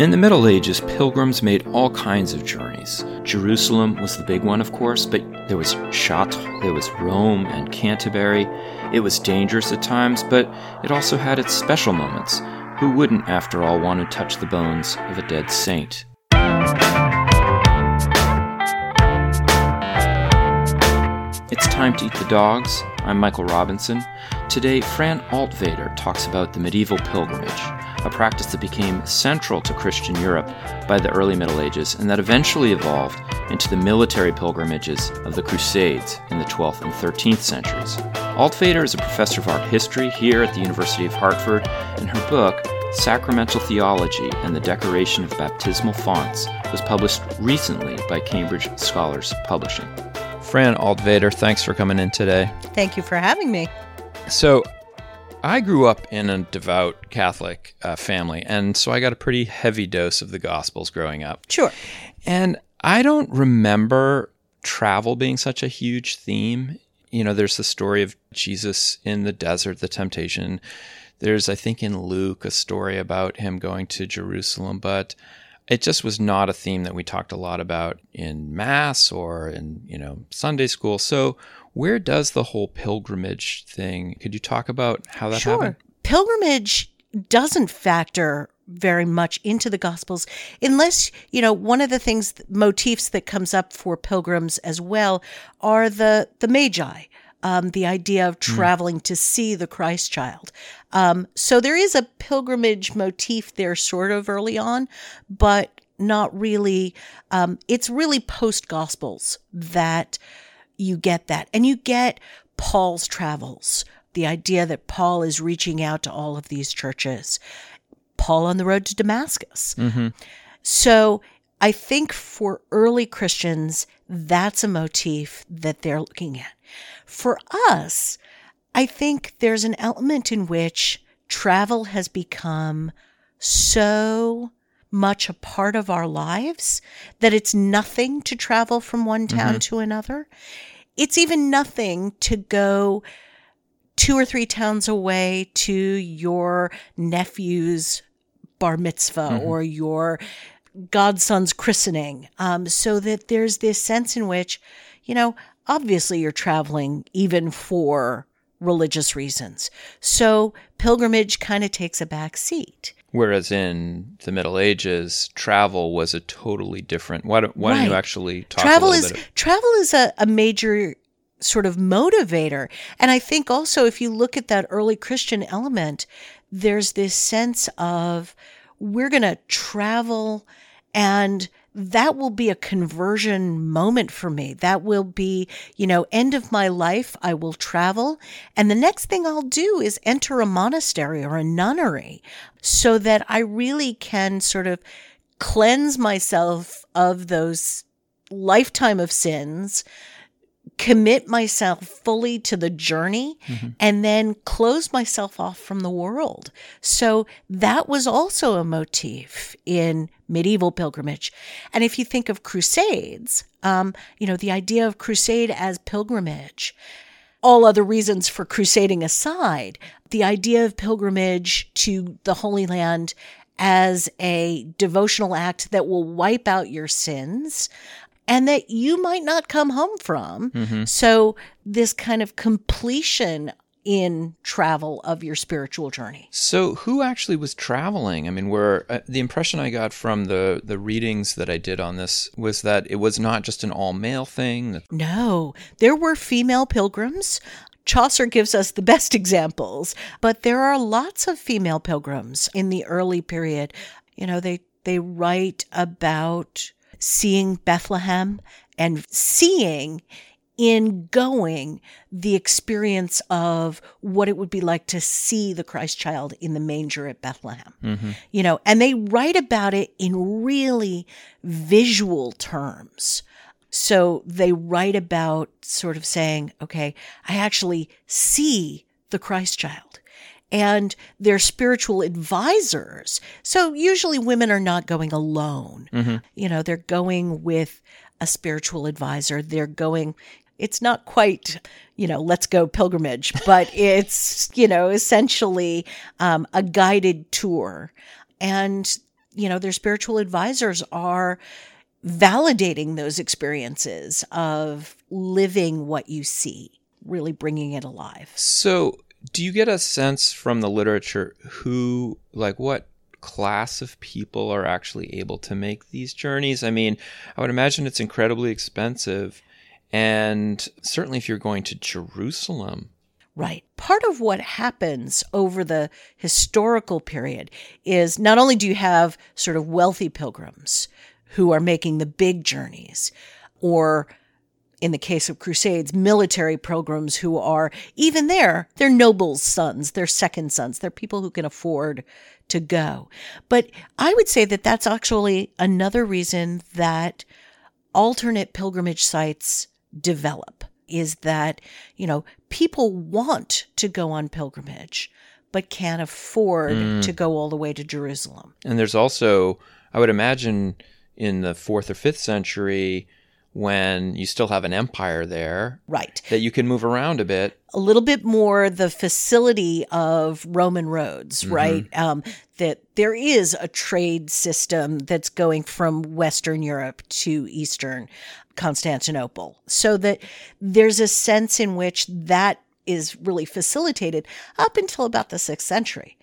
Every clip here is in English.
In the Middle Ages, pilgrims made all kinds of journeys. Jerusalem was the big one, of course, but there was Chartres, there was Rome and Canterbury. It was dangerous at times, but it also had its special moments. Who wouldn't, after all, want to touch the bones of a dead saint? It's time to eat the dogs. I'm Michael Robinson. Today, Fran Altvater talks about the medieval pilgrimage, a practice that became central to Christian Europe by the early Middle Ages and that eventually evolved into the military pilgrimages of the Crusades in the 12th and 13th centuries. Altvater is a professor of art history here at the University of Hartford, and her book, Sacramental Theology and the Decoration of Baptismal Fonts, was published recently by Cambridge Scholars Publishing. Fran Altvater, thanks for coming in today. Thank you for having me. So, I grew up in a devout Catholic uh, family, and so I got a pretty heavy dose of the Gospels growing up. Sure. And I don't remember travel being such a huge theme. You know, there's the story of Jesus in the desert, the temptation. There's, I think, in Luke, a story about him going to Jerusalem, but it just was not a theme that we talked a lot about in mass or in, you know, Sunday school. So, where does the whole pilgrimage thing? Could you talk about how that sure. happened? Pilgrimage doesn't factor very much into the gospels unless you know one of the things motifs that comes up for pilgrims as well are the the magi um, the idea of traveling mm. to see the Christ child. Um, so there is a pilgrimage motif there, sort of early on, but not really. Um, it's really post Gospels that you get that. And you get Paul's travels, the idea that Paul is reaching out to all of these churches, Paul on the road to Damascus. Mm-hmm. So I think for early Christians, that's a motif that they're looking at. For us, I think there's an element in which travel has become so much a part of our lives that it's nothing to travel from one town mm-hmm. to another. It's even nothing to go two or three towns away to your nephew's bar mitzvah mm-hmm. or your godson's christening. Um, so that there's this sense in which, you know, obviously you're traveling even for religious reasons. So pilgrimage kind of takes a back seat. Whereas in the Middle Ages, travel was a totally different. Why don't, why right. don't you actually talk travel is of- travel is a, a major sort of motivator, and I think also if you look at that early Christian element, there's this sense of we're going to travel and that will be a conversion moment for me. That will be, you know, end of my life. I will travel. And the next thing I'll do is enter a monastery or a nunnery so that I really can sort of cleanse myself of those lifetime of sins commit myself fully to the journey mm-hmm. and then close myself off from the world. So that was also a motif in medieval pilgrimage. And if you think of crusades, um, you know, the idea of crusade as pilgrimage, all other reasons for crusading aside, the idea of pilgrimage to the Holy Land as a devotional act that will wipe out your sins, and that you might not come home from. Mm-hmm. So, this kind of completion in travel of your spiritual journey. So, who actually was traveling? I mean, where uh, the impression I got from the the readings that I did on this was that it was not just an all male thing. No, there were female pilgrims. Chaucer gives us the best examples, but there are lots of female pilgrims in the early period. You know, they they write about seeing Bethlehem and seeing in going the experience of what it would be like to see the Christ child in the manger at Bethlehem. Mm-hmm. You know, and they write about it in really visual terms. So they write about sort of saying, okay, I actually see the Christ child and their spiritual advisors. So usually women are not going alone. Mm-hmm. You know, they're going with a spiritual advisor. They're going, it's not quite, you know, let's go pilgrimage, but it's, you know, essentially um, a guided tour. And you know, their spiritual advisors are validating those experiences of living what you see, really bringing it alive. So, do you get a sense from the literature who, like, what class of people are actually able to make these journeys? I mean, I would imagine it's incredibly expensive. And certainly, if you're going to Jerusalem, Right. Part of what happens over the historical period is not only do you have sort of wealthy pilgrims who are making the big journeys, or in the case of crusades, military pilgrims who are even there, they're nobles' sons, they're second sons, they're people who can afford to go. But I would say that that's actually another reason that alternate pilgrimage sites develop is that, you know, people want to go on pilgrimage, but can't afford mm. to go all the way to Jerusalem. And there's also, I would imagine, in the fourth or fifth century, when you still have an empire there. Right. That you can move around a bit. A little bit more the facility of Roman roads, mm-hmm. right? Um, that there is a trade system that's going from Western Europe to Eastern Constantinople. So that there's a sense in which that is really facilitated up until about the sixth century.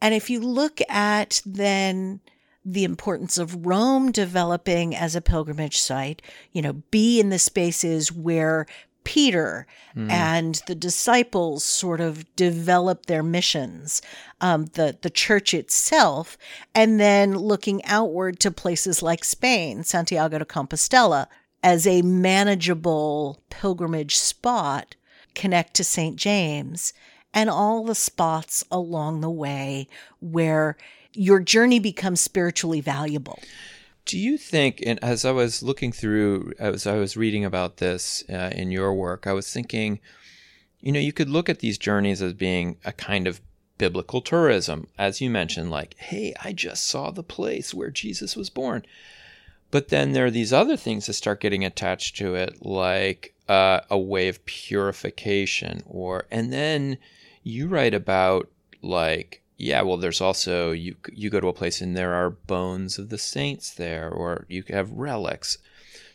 And if you look at then the importance of Rome developing as a pilgrimage site, you know, be in the spaces where Peter mm. and the disciples sort of develop their missions, um, the the church itself, and then looking outward to places like Spain, Santiago de Compostela, as a manageable pilgrimage spot, connect to St. James, and all the spots along the way where your journey becomes spiritually valuable. Do you think, and as I was looking through, as I was reading about this uh, in your work, I was thinking, you know, you could look at these journeys as being a kind of biblical tourism, as you mentioned, like, hey, I just saw the place where Jesus was born. But then there are these other things that start getting attached to it, like uh, a way of purification, or, and then you write about like yeah, well, there's also you you go to a place and there are bones of the saints there, or you have relics.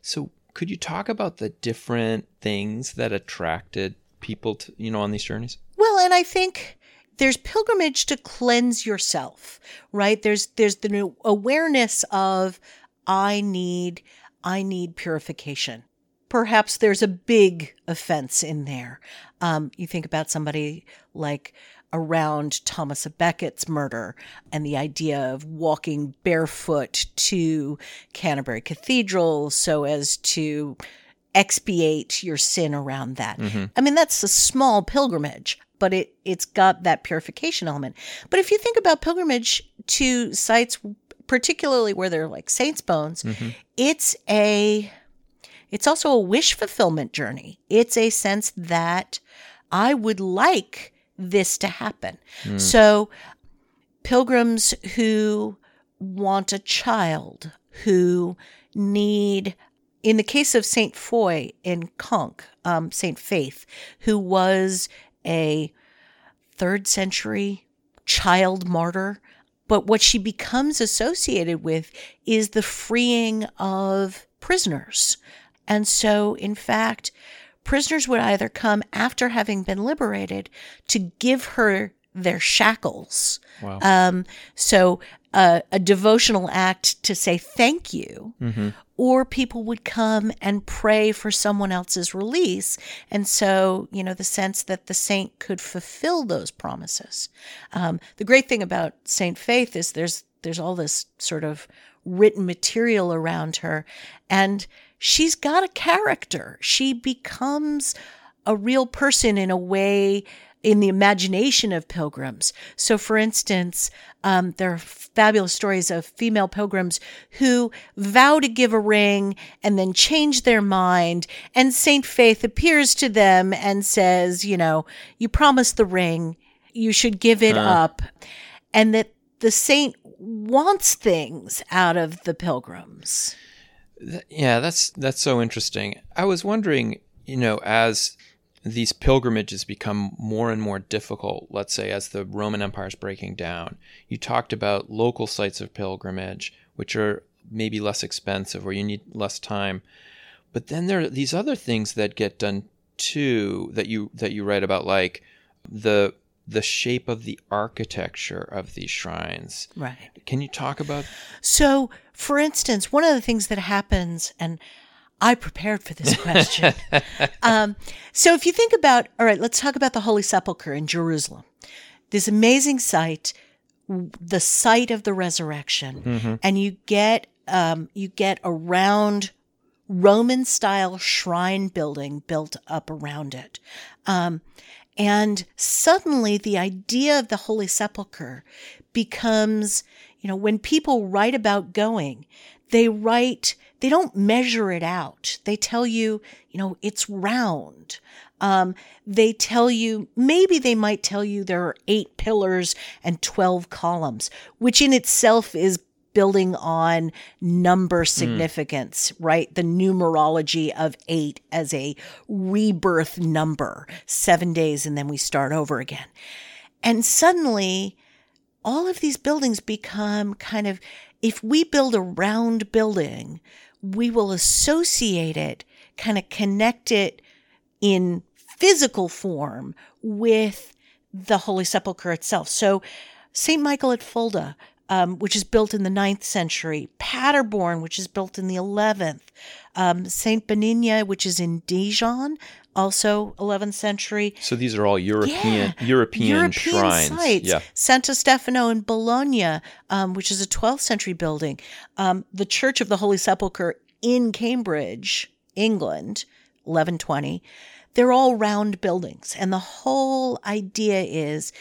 So, could you talk about the different things that attracted people to you know on these journeys? Well, and I think there's pilgrimage to cleanse yourself, right? There's there's the awareness of I need I need purification. Perhaps there's a big offense in there. Um, you think about somebody like around Thomas à Becket's murder and the idea of walking barefoot to Canterbury Cathedral so as to expiate your sin around that. Mm-hmm. I mean, that's a small pilgrimage, but it, it's got that purification element. But if you think about pilgrimage to sites, particularly where they're like saints' bones, mm-hmm. it's a it's also a wish fulfillment journey. It's a sense that I would like this to happen. Mm. So, pilgrims who want a child, who need, in the case of Saint Foy in Conques, um, Saint Faith, who was a third century child martyr. But what she becomes associated with is the freeing of prisoners. And so, in fact, prisoners would either come after having been liberated to give her their shackles. Wow. Um, so uh, a devotional act to say thank you, mm-hmm. or people would come and pray for someone else's release. And so, you know, the sense that the saint could fulfill those promises. Um, the great thing about Saint Faith is there's there's all this sort of written material around her, and she's got a character. She becomes a real person in a way in the imagination of pilgrims. So, for instance, um, there are fabulous stories of female pilgrims who vow to give a ring and then change their mind. And Saint Faith appears to them and says, You know, you promised the ring, you should give it uh. up. And that the saint wants things out of the pilgrims yeah, that's that's so interesting. I was wondering, you know, as these pilgrimages become more and more difficult, let's say, as the Roman Empire is breaking down. You talked about local sites of pilgrimage, which are maybe less expensive or you need less time. But then there are these other things that get done too that you that you write about like the the shape of the architecture of these shrines. Right. Can you talk about So, for instance, one of the things that happens and I prepared for this question. um, so, if you think about, all right, let's talk about the Holy Sepulchre in Jerusalem. This amazing site, the site of the resurrection, and you get um, you get a round Roman style shrine building built up around it. Um, and suddenly the idea of the Holy Sepulchre becomes, you know, when people write about going, they write, they don't measure it out. They tell you, you know, it's round. Um, they tell you, maybe they might tell you there are eight pillars and 12 columns, which in itself is building on number hmm. significance, right? The numerology of eight as a rebirth number, seven days, and then we start over again. And suddenly, all of these buildings become kind of, if we build a round building, we will associate it, kind of connect it in physical form with the Holy Sepulchre itself. So, St. Michael at Fulda, um, which is built in the 9th century, Paderborn, which is built in the 11th, um, St. Benigna, which is in Dijon, also 11th century. So these are all European European, shrines. sites. Yeah. Santo Stefano in Bologna, um, which is a 12th century building. Um, the Church of the Holy Sepulchre in Cambridge, England, 1120. They're all round buildings. And the whole idea is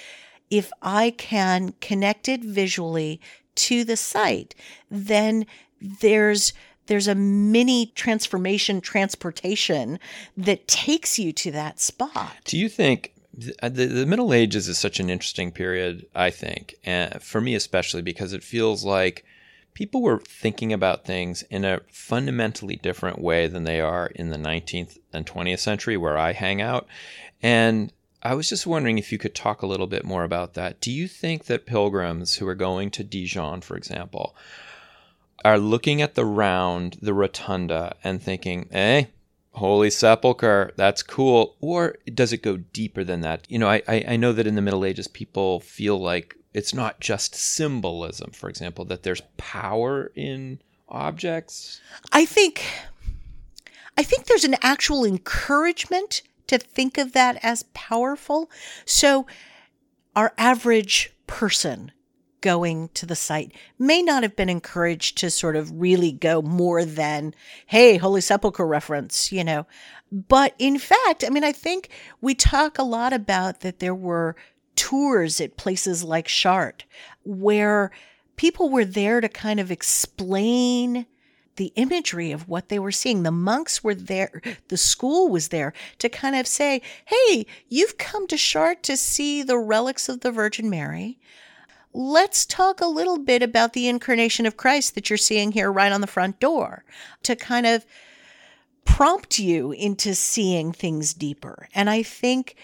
if I can connect it visually to the site, then there's there's a mini transformation transportation that takes you to that spot. Do you think uh, the, the Middle Ages is such an interesting period? I think, and for me especially, because it feels like people were thinking about things in a fundamentally different way than they are in the 19th and 20th century, where I hang out, and I was just wondering if you could talk a little bit more about that. Do you think that pilgrims who are going to Dijon, for example, are looking at the round, the rotunda, and thinking, eh, Holy Sepulchre, that's cool? Or does it go deeper than that? You know, I, I, know that in the Middle Ages, people feel like it's not just symbolism, for example, that there's power in objects. I think I think there's an actual encouragement to think of that as powerful. So our average person going to the site may not have been encouraged to sort of really go more than, hey, Holy Sepulchre reference, you know. But in fact, I mean, I think we talk a lot about that there were tours at places like Chartres where people were there to kind of explain the imagery of what they were seeing. The monks were there, the school was there to kind of say, hey, you've come to Chartres to see the relics of the Virgin Mary. Let's talk a little bit about the incarnation of Christ that you're seeing here right on the front door to kind of prompt you into seeing things deeper. And I think,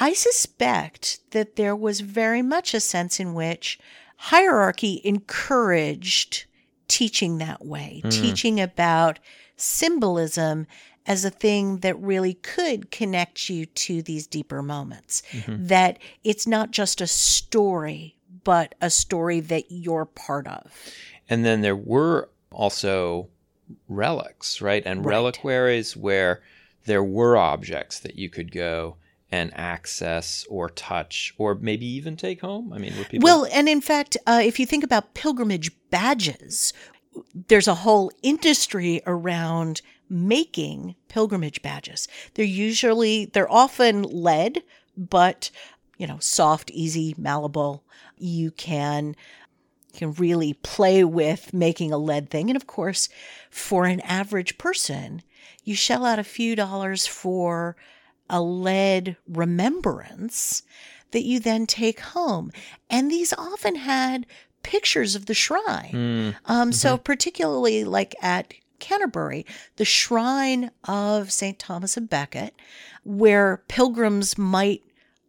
I suspect that there was very much a sense in which hierarchy encouraged teaching that way, Mm. teaching about symbolism as a thing that really could connect you to these deeper moments. Mm-hmm. That it's not just a story, but a story that you're part of. And then there were also relics, right? And Right. reliquaries where there were objects that you could go and access or touch or maybe even take home. I mean, people Well, and in fact, uh, if you think about pilgrimage badges, there's a whole industry around making pilgrimage badges. They're usually, they're often lead, but you know, soft, easy, malleable. You can you can really play with making a lead thing. And of course, for an average person, you shell out a few dollars for a lead remembrance that you then take home. And these often had pictures of the shrine. Mm, Um, So, particularly like at Canterbury, the shrine of St. Thomas of Becket, where pilgrims might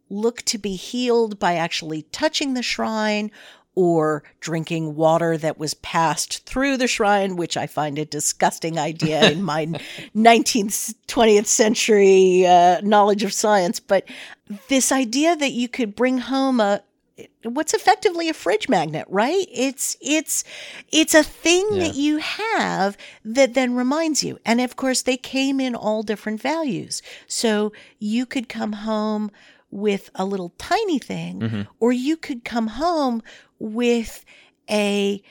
look to be healed by actually touching the shrine or drinking water that was passed through the shrine, which I find a disgusting idea in my 19th, 20th century uh, knowledge of science. But this idea that you could bring home a what's effectively a fridge magnet right it's it's it's a thing yeah. that you have that then reminds you and of course they came in all different values so you could come home with a little tiny thing, mm-hmm. or you could come home with a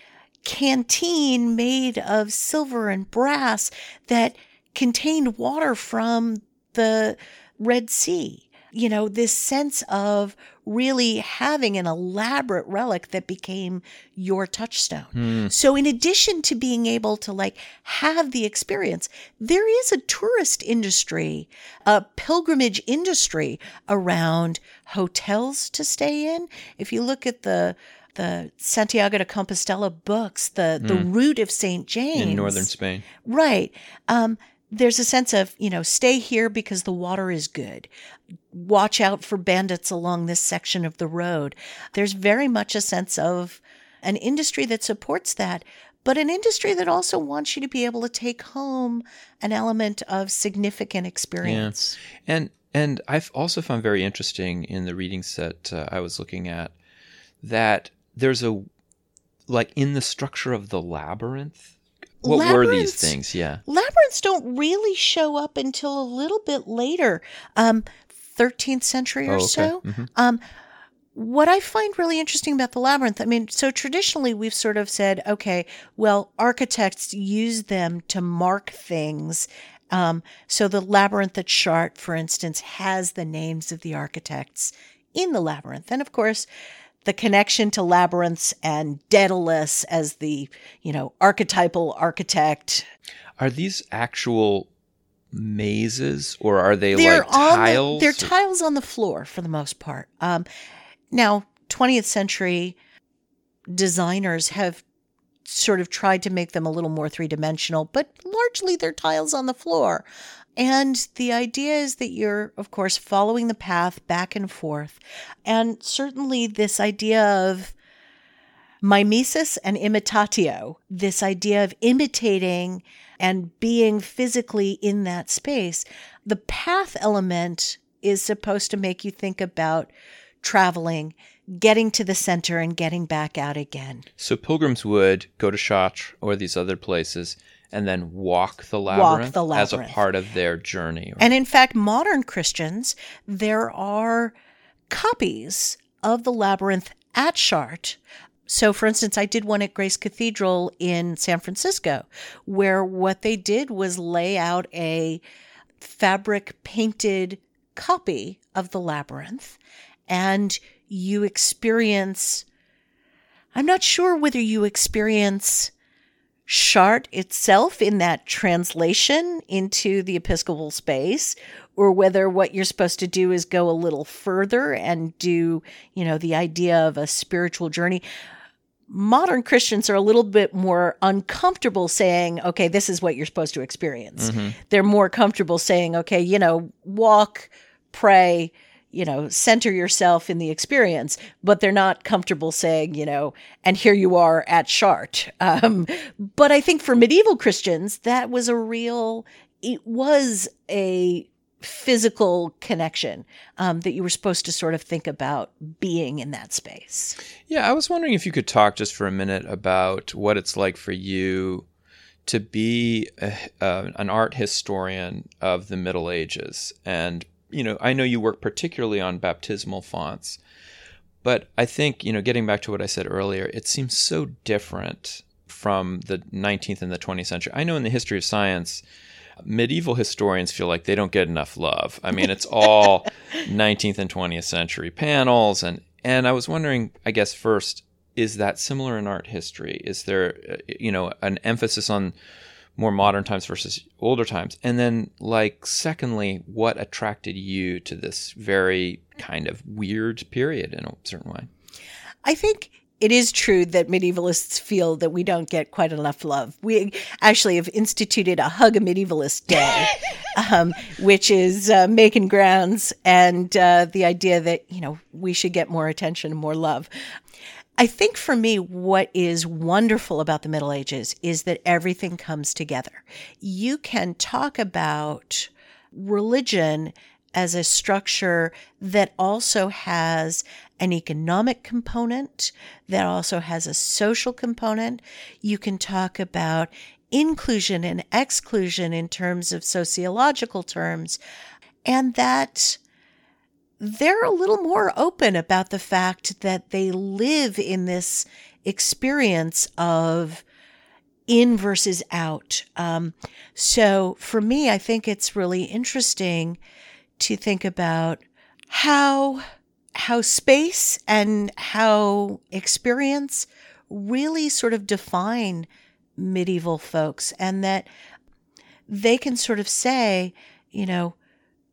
canteen made of silver and brass that contained water from the Red Sea you know, this sense of really having an elaborate relic that became your touchstone. Mm. So, in addition to being able to like have the experience, there is a tourist industry, a pilgrimage industry around hotels to stay in. If you look at the the Santiago de Compostela books, the the mm. route of Saint James in northern Spain, right? Um, there's a sense of, you know, stay here because the water is good. Watch out for bandits along this section of the road. There's very much a sense of an industry that supports that, but an industry that also wants you to be able to take home an element of significant experience. Yeah. And and I've also found very interesting in the readings that uh, I was looking at that there's a like in the structure of the labyrinth what were these things? Yeah. Labyrinths don't really show up until a little bit later, um, 13th century or oh, okay. so. Mm-hmm. Um, what I find really interesting about the labyrinth, I mean, so traditionally we've sort of said, okay, well, architects use them to mark things. Um, so the labyrinth at Chartres, for instance, has the names of the architects in the labyrinth. And of course, the connection to labyrinths and Daedalus as the, you know, archetypal architect. Are these actual mazes or are they they're like tiles? The, they're or? tiles on the floor for the most part. Um, now, 20th century designers have sort of tried to make them a little more three dimensional, but largely they're tiles on the floor. And the idea is that you're, of course, following the path back and forth. And certainly this idea of mimesis and imitatio, this idea of imitating and being physically in that space, the path element is supposed to make you think about traveling, getting to the center, and getting back out again. So pilgrims would go to Chartres or these other places and then walk the labyrinth, walk the labyrinth. as a part of their journey. And in fact, modern Christians, there are copies of the labyrinth at Chartres. So, for instance, I did one at Grace Cathedral in San Francisco, where what they did was lay out a fabric painted copy of the labyrinth, and you experience. I'm not sure whether you experience Chartres itself in that translation into the Episcopal space, or whether what you're supposed to do is go a little further and do, you know, the idea of a spiritual journey. Modern Christians are a little bit more uncomfortable saying, okay, this is what you're supposed to experience. Mm-hmm. They're more comfortable saying, okay, you know, walk, pray, you know, center yourself in the experience, but they're not comfortable saying, you know, and here you are at Chartres. Um, but I think for medieval Christians, that was a real, it was a physical connection um, that you were supposed to sort of think about being in that space. Yeah, I was wondering if you could talk just for a minute about what it's like for you to be a, uh, an art historian of the Middle Ages and you know, I know you work particularly on baptismal fonts, but I think, you know, getting back to what I said earlier, it seems so different from the 19th and the 20th century. I know in the history of science, medieval historians feel like they don't get enough love. I mean, it's all 19th and 20th century panels and and I was wondering, I guess first, is that similar in art history? Is there uh, you know, an emphasis on more modern times versus older times? And then, like, secondly, what attracted you to this very kind of weird period in a certain way? I think it is true that medievalists feel that we don't get quite enough love. We actually have instituted a Hug a Medievalist Day, um, which is uh, making grounds and uh, the idea that, you know, we should get more attention and more love. I think for me, what is wonderful about the Middle Ages is that everything comes together. You can talk about religion as a structure that also has an economic component, that also has a social component. You can talk about inclusion and exclusion in terms of sociological terms, and that they're a little more open about the fact that they live in this experience of in versus out. Um, so for me, I think it's really interesting to think about how how space and how experience really sort of define medieval folks and that they can sort of say, you know,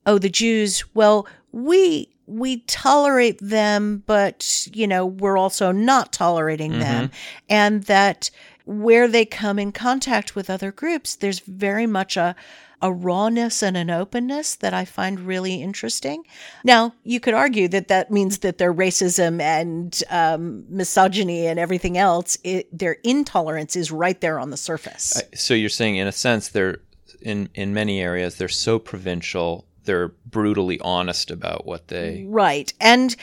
oh the Jews, well, we we tolerate them, but you know, we're also not tolerating mm-hmm. them. And that where they come in contact with other groups, there's very much a a rawness and an openness that I find really interesting. Now, you could argue that that means that their racism and um, misogyny and everything else, it, their intolerance is right there on the surface. So you're saying, in a sense, they're in in many areas they're so provincial, they're brutally honest about what they right, and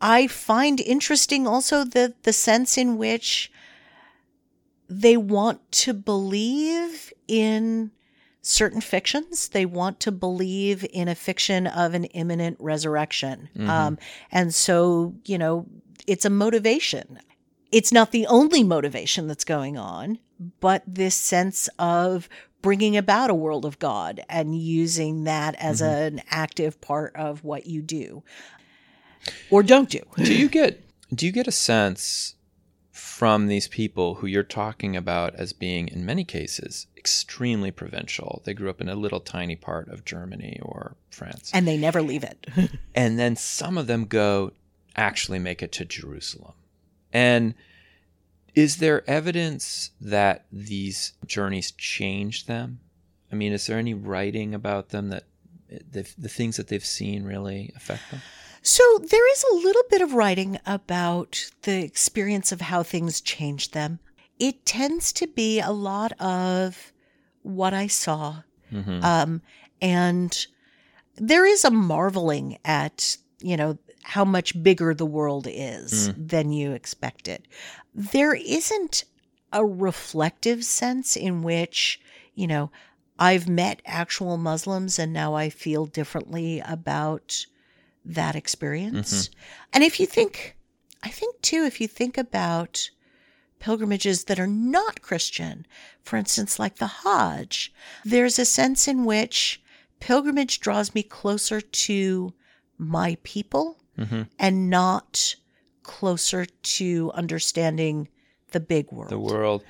I find interesting also the the sense in which they want to believe in certain fictions. They want to believe in a fiction of an imminent resurrection. Mm-hmm. Um, and so, you know, it's a motivation. It's not the only motivation that's going on, but this sense of bringing about a world of God and using that as mm-hmm. an active part of what you do or don't do. do you get do you get a sense from these people who you're talking about as being, in many cases, extremely provincial. They grew up in a little tiny part of Germany or France. And they never leave it. and then some of them go actually make it to Jerusalem. And is there evidence that these journeys changed them? I mean, is there any writing about them that the, the things that they've seen really affect them? So there is a little bit of writing about the experience of how things changed them. It tends to be a lot of what I saw. Mm-hmm. Um, and there is a marveling at, you know, how much bigger the world is mm. than you expected. There isn't a reflective sense in which, you know, I've met actual Muslims and now I feel differently about that experience. Mm-hmm. And if you think, I think too, if you think about pilgrimages that are not Christian, for instance, like the Hajj, there's a sense in which pilgrimage draws me closer to my people mm-hmm. and not closer to understanding the big world. The world.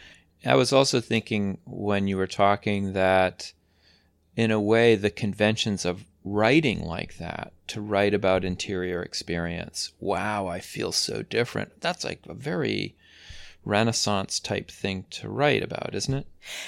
I was also thinking when you were talking that, in a way, the conventions of writing like that to write about interior experience. Wow, I feel so different. That's like a very Renaissance type thing to write about, isn't it?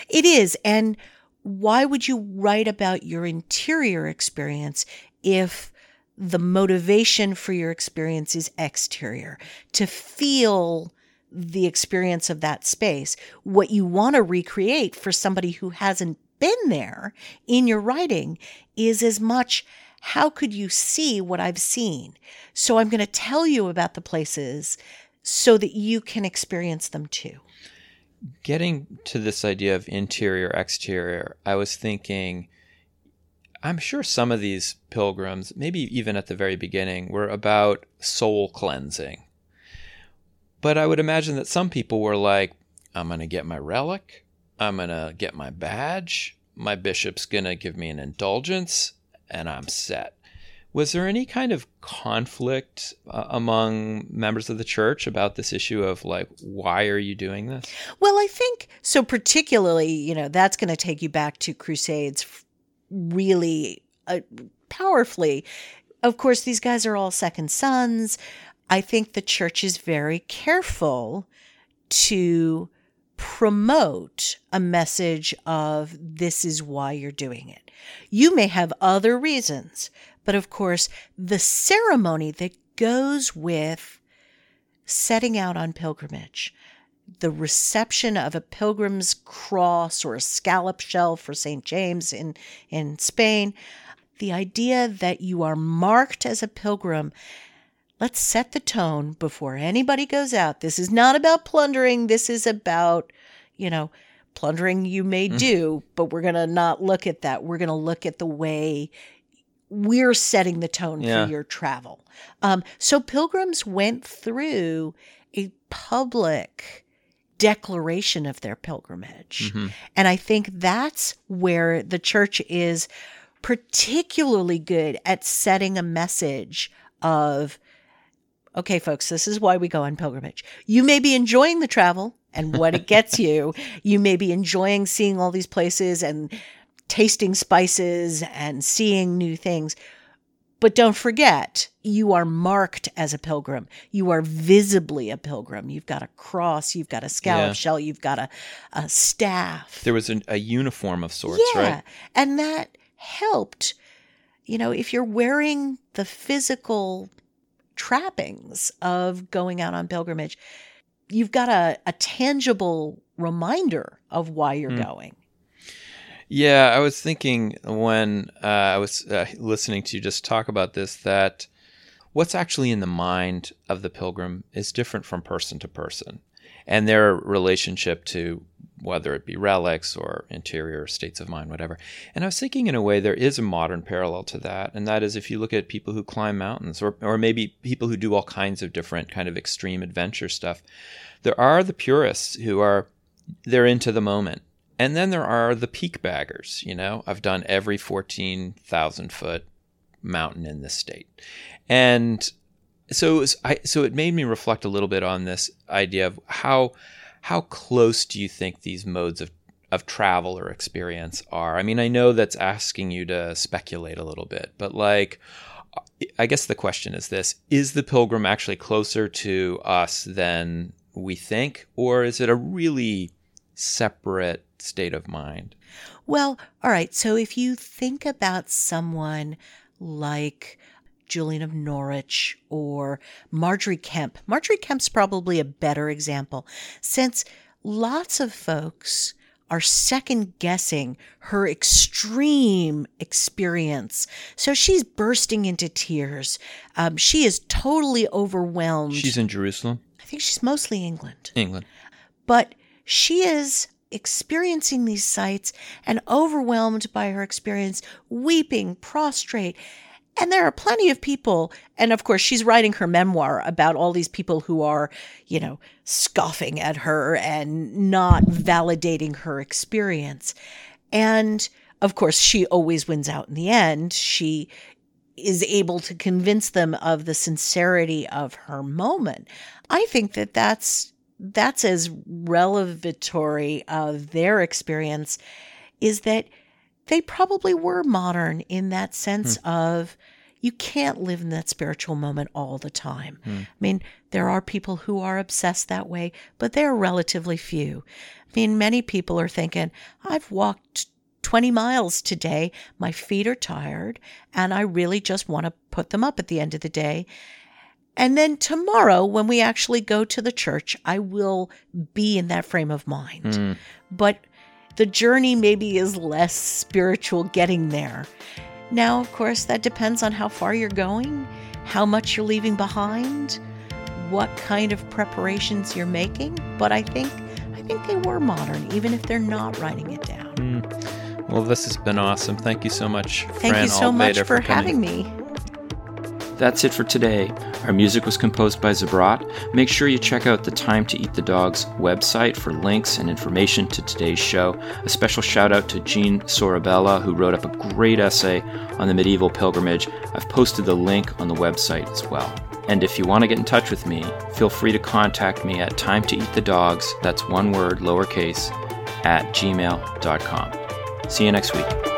It is. And why would you write about your interior experience if the motivation for your experience is exterior? To feel the experience of that space. What you want to recreate for somebody who hasn't been there in your writing is as much how could you see what I've seen? So I'm going to tell you about the places so that you can experience them too. Getting to this idea of interior, exterior, I was thinking, I'm sure some of these pilgrims, maybe even at the very beginning, were about soul cleansing. But I would imagine that some people were like, I'm going to get my relic, I'm going to get my badge. My bishop's going to give me an indulgence and I'm set. Was there any kind of conflict uh, among members of the church about this issue of like, why are you doing this? Well, I think so, particularly, you know, that's going to take you back to Crusades really uh, powerfully. Of course, these guys are all second sons. I think the church is very careful to promote a message of this is why you're doing it. You may have other reasons, but of course, the ceremony that goes with setting out on pilgrimage, the reception of a pilgrim's cross or a scallop shell for St. James in, in Spain, the idea that you are marked as a pilgrim. Let's set the tone before anybody goes out. This is not about plundering. This is about, you know, plundering you may mm. do, but we're going to not look at that. We're going to look at the way we're setting the tone yeah. for your travel. Um, so pilgrims went through a public declaration of their pilgrimage. Mm-hmm. And I think that's where the church is particularly good at setting a message of okay, folks, this is why we go on pilgrimage. You may be enjoying the travel and what it gets you. You may be enjoying seeing all these places and tasting spices and seeing new things. But don't forget, you are marked as a pilgrim. You are visibly a pilgrim. You've got a cross, you've got a scallop yeah. shell, you've got a, a staff. There was an, a uniform of sorts, yeah. right? And that helped. You know, if you're wearing the physical trappings of going out on pilgrimage, you've got a, a tangible reminder of why you're mm. going. Yeah, I was thinking when uh, I was uh, listening to you just talk about this that what's actually in the mind of the pilgrim is different from person to person and their relationship to whether it be relics or interior states of mind, whatever. And I was thinking, in a way, there is a modern parallel to that, and that is if you look at people who climb mountains, or or maybe people who do all kinds of different kind of extreme adventure stuff. There are the purists who are they're into the moment and then there are the peak baggers. You know, I've done every 14,000 foot mountain in this state. And so it was, I, so it made me reflect a little bit on this idea of how how close do you think these modes of of travel or experience are? I mean, I know that's asking you to speculate a little bit, but like I guess the question is this, is the pilgrim actually closer to us than we think or is it a really separate state of mind? Well, all right. So if you think about someone like Julian of Norwich or Margery Kempe, Margery Kempe's probably a better example since lots of folks are second guessing her extreme experience. So she's bursting into tears. Um, she is totally overwhelmed. She's in Jerusalem? I think she's mostly England. England. But she is experiencing these sights and overwhelmed by her experience, weeping, prostrate. And there are plenty of people, and of course, she's writing her memoir about all these people who are, you know, scoffing at her and not validating her experience. And of course, she always wins out in the end. She is able to convince them of the sincerity of her moment. I think that that's that's as revelatory of their experience is that they probably were modern in that sense hmm. of you can't live in that spiritual moment all the time. Hmm. I mean, there are people who are obsessed that way, but they're relatively few. I mean, many people are thinking, I've walked 20 miles today, my feet are tired, and I really just want to put them up at the end of the day. And then tomorrow, when we actually go to the church, I will be in that frame of mind. Mm. But the journey maybe is less spiritual getting there. Now, of course, that depends on how far you're going, how much you're leaving behind, what kind of preparations you're making. But I think I think they were modern, even if they're not writing it down. Mm. Well, this has been awesome. Thank you so much, Thank Fran you so much for, for having me. That's it for today. Our music was composed by Zabrat. Make sure you check out the Time to Eat the Dogs website for links and information to today's show. A special shout out to Jean Sorabella, who wrote up a great essay on the medieval pilgrimage. I've posted the link on the website as well. And if you want to get in touch with me, feel free to contact me at time to eat the dogs, that's one word, lowercase, at gmail.com. See you next week.